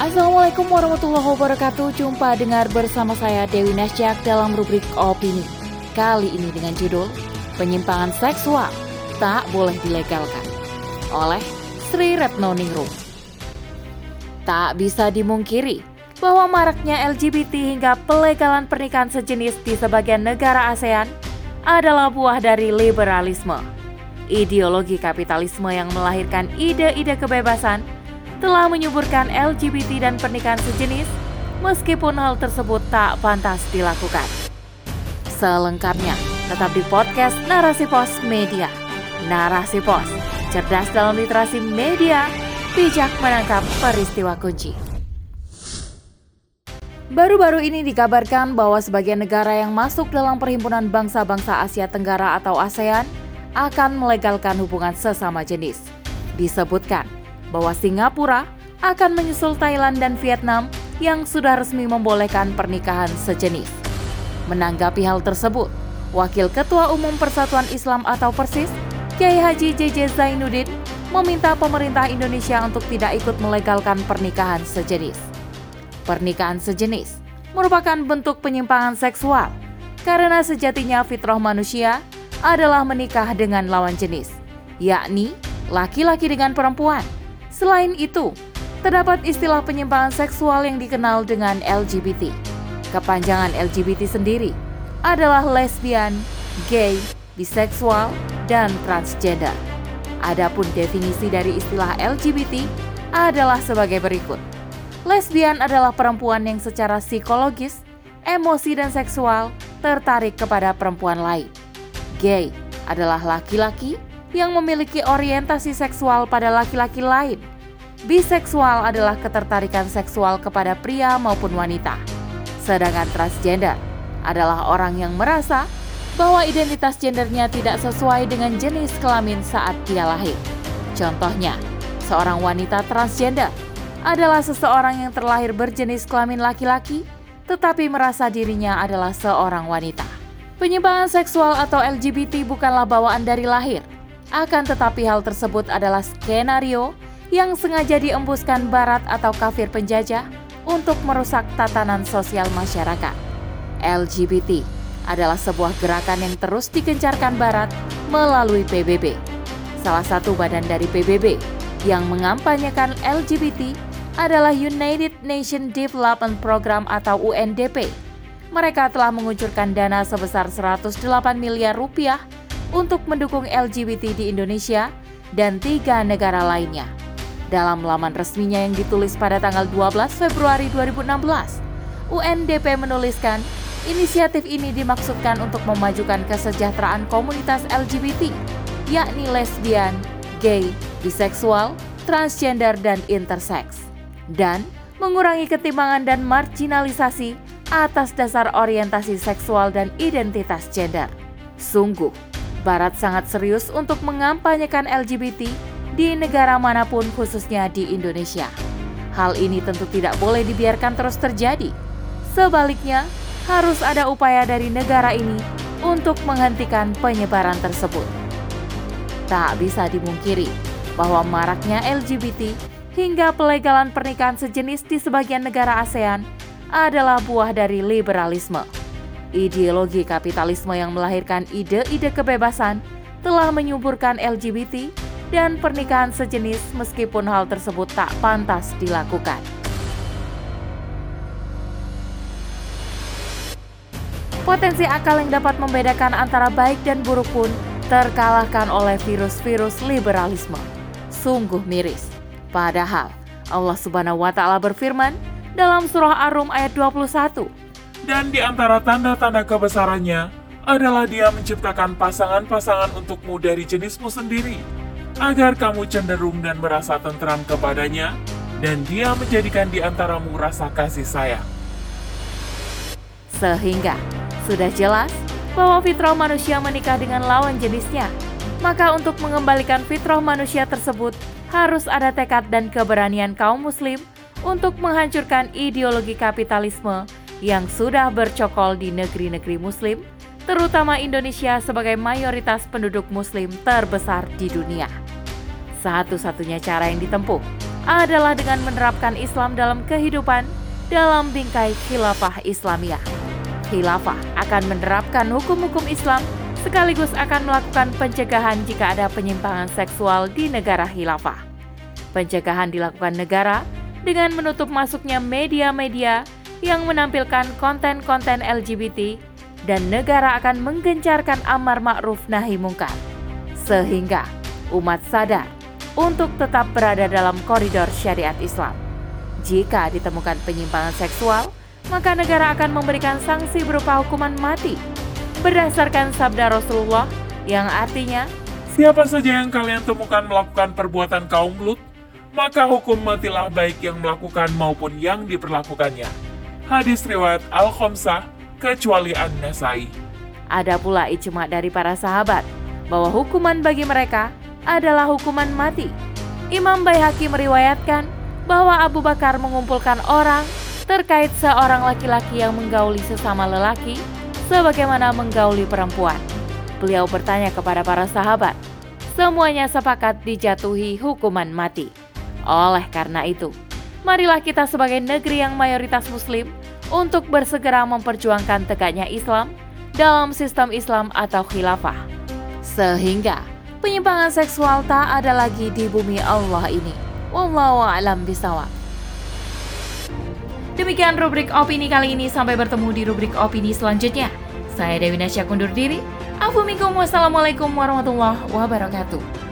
Assalamualaikum warahmatullahi wabarakatuh. Jumpa dengar bersama saya Dewi Nasjak dalam rubrik opini. Kali ini dengan judul Penyimpangan Seksual Tak Boleh Dilegalkan oleh Sri Retno Ningrum. Tak bisa dimungkiri bahwa maraknya LGBT hingga pelegalan pernikahan sejenis di sebagian negara ASEAN adalah buah dari liberalisme. Ideologi kapitalisme yang melahirkan ide-ide kebebasan telah menyuburkan LGBT dan pernikahan sejenis, meskipun hal tersebut tak pantas dilakukan. Selengkapnya, tetap di podcast Narasi Pos Media. Narasi Pos, cerdas dalam literasi media, bijak menangkap peristiwa kunci. Baru-baru ini dikabarkan bahwa sebagian negara yang masuk dalam Perhimpunan Bangsa-Bangsa Asia Tenggara atau ASEAN akan melegalkan hubungan sesama jenis. Disebutkan bahwa Singapura akan menyusul Thailand dan Vietnam yang sudah resmi membolehkan pernikahan sejenis. Menanggapi hal tersebut, Wakil Ketua Umum Persatuan Islam atau Persis, Kiai Haji JJ Zainuddin, meminta pemerintah Indonesia untuk tidak ikut melegalkan pernikahan sejenis. Pernikahan sejenis merupakan bentuk penyimpangan seksual karena sejatinya fitrah manusia adalah menikah dengan lawan jenis, yakni laki-laki dengan perempuan Selain itu, terdapat istilah penyimpangan seksual yang dikenal dengan LGBT. Kepanjangan LGBT sendiri adalah lesbian, gay, biseksual, dan transgender. Adapun definisi dari istilah LGBT adalah sebagai berikut. Lesbian adalah perempuan yang secara psikologis, emosi, dan seksual tertarik kepada perempuan lain. Gay adalah laki-laki yang memiliki orientasi seksual pada laki-laki lain. Biseksual adalah ketertarikan seksual kepada pria maupun wanita. Sedangkan transgender adalah orang yang merasa bahwa identitas gendernya tidak sesuai dengan jenis kelamin saat dia lahir. Contohnya, seorang wanita transgender adalah seseorang yang terlahir berjenis kelamin laki-laki tetapi merasa dirinya adalah seorang wanita. Penyimpangan seksual atau LGBT bukanlah bawaan dari lahir, akan tetapi hal tersebut adalah skenario yang sengaja diembuskan barat atau kafir penjajah untuk merusak tatanan sosial masyarakat. LGBT adalah sebuah gerakan yang terus dikencarkan barat melalui PBB. Salah satu badan dari PBB yang mengampanyekan LGBT adalah United Nations Development Program atau UNDP. Mereka telah mengucurkan dana sebesar 108 miliar rupiah untuk mendukung LGBT di Indonesia dan tiga negara lainnya. Dalam laman resminya yang ditulis pada tanggal 12 Februari 2016, UNDP menuliskan inisiatif ini dimaksudkan untuk memajukan kesejahteraan komunitas LGBT, yakni lesbian, gay, biseksual, transgender, dan intersex, dan mengurangi ketimpangan dan marginalisasi atas dasar orientasi seksual dan identitas gender. Sungguh, Barat sangat serius untuk mengampanyekan LGBT di negara mana pun khususnya di Indonesia. Hal ini tentu tidak boleh dibiarkan terus terjadi. Sebaliknya, harus ada upaya dari negara ini untuk menghentikan penyebaran tersebut. Tak bisa dimungkiri bahwa maraknya LGBT hingga pelegalan pernikahan sejenis di sebagian negara ASEAN adalah buah dari liberalisme Ideologi kapitalisme yang melahirkan ide-ide kebebasan telah menyuburkan LGBT dan pernikahan sejenis meskipun hal tersebut tak pantas dilakukan. Potensi akal yang dapat membedakan antara baik dan buruk pun terkalahkan oleh virus-virus liberalisme. Sungguh miris. Padahal Allah Subhanahu wa taala berfirman dalam surah Ar-Rum ayat 21 dan di antara tanda-tanda kebesarannya adalah dia menciptakan pasangan-pasangan untukmu dari jenismu sendiri, agar kamu cenderung dan merasa tentram kepadanya, dan dia menjadikan di antaramu rasa kasih sayang. Sehingga, sudah jelas bahwa fitrah manusia menikah dengan lawan jenisnya. Maka untuk mengembalikan fitrah manusia tersebut, harus ada tekad dan keberanian kaum muslim untuk menghancurkan ideologi kapitalisme yang sudah bercokol di negeri-negeri Muslim, terutama Indonesia sebagai mayoritas penduduk Muslim terbesar di dunia. Satu-satunya cara yang ditempuh adalah dengan menerapkan Islam dalam kehidupan dalam bingkai khilafah Islamiyah. Khilafah akan menerapkan hukum-hukum Islam sekaligus akan melakukan pencegahan jika ada penyimpangan seksual di negara khilafah. Pencegahan dilakukan negara dengan menutup masuknya media-media yang menampilkan konten-konten LGBT dan negara akan menggencarkan amar ma'ruf nahi mungkar. Sehingga umat sadar untuk tetap berada dalam koridor syariat Islam. Jika ditemukan penyimpangan seksual, maka negara akan memberikan sanksi berupa hukuman mati. Berdasarkan sabda Rasulullah yang artinya, Siapa saja yang kalian temukan melakukan perbuatan kaum Lut, maka hukum matilah baik yang melakukan maupun yang diperlakukannya. Hadis riwayat Al-Khomsah, kecuali An-Nasai. ada pula ijma dari para sahabat bahwa hukuman bagi mereka adalah hukuman mati. Imam Baihaqi meriwayatkan bahwa Abu Bakar mengumpulkan orang terkait seorang laki-laki yang menggauli sesama lelaki sebagaimana menggauli perempuan. Beliau bertanya kepada para sahabat, semuanya sepakat dijatuhi hukuman mati. Oleh karena itu, marilah kita sebagai negeri yang mayoritas muslim untuk bersegera memperjuangkan tegaknya Islam dalam sistem Islam atau khilafah. Sehingga penyimpangan seksual tak ada lagi di bumi Allah ini. Wallahu a'lam bishawab. Demikian rubrik opini kali ini. Sampai bertemu di rubrik opini selanjutnya. Saya Dewi Nasya kundur diri. Afu minkum. Wassalamualaikum warahmatullahi wabarakatuh.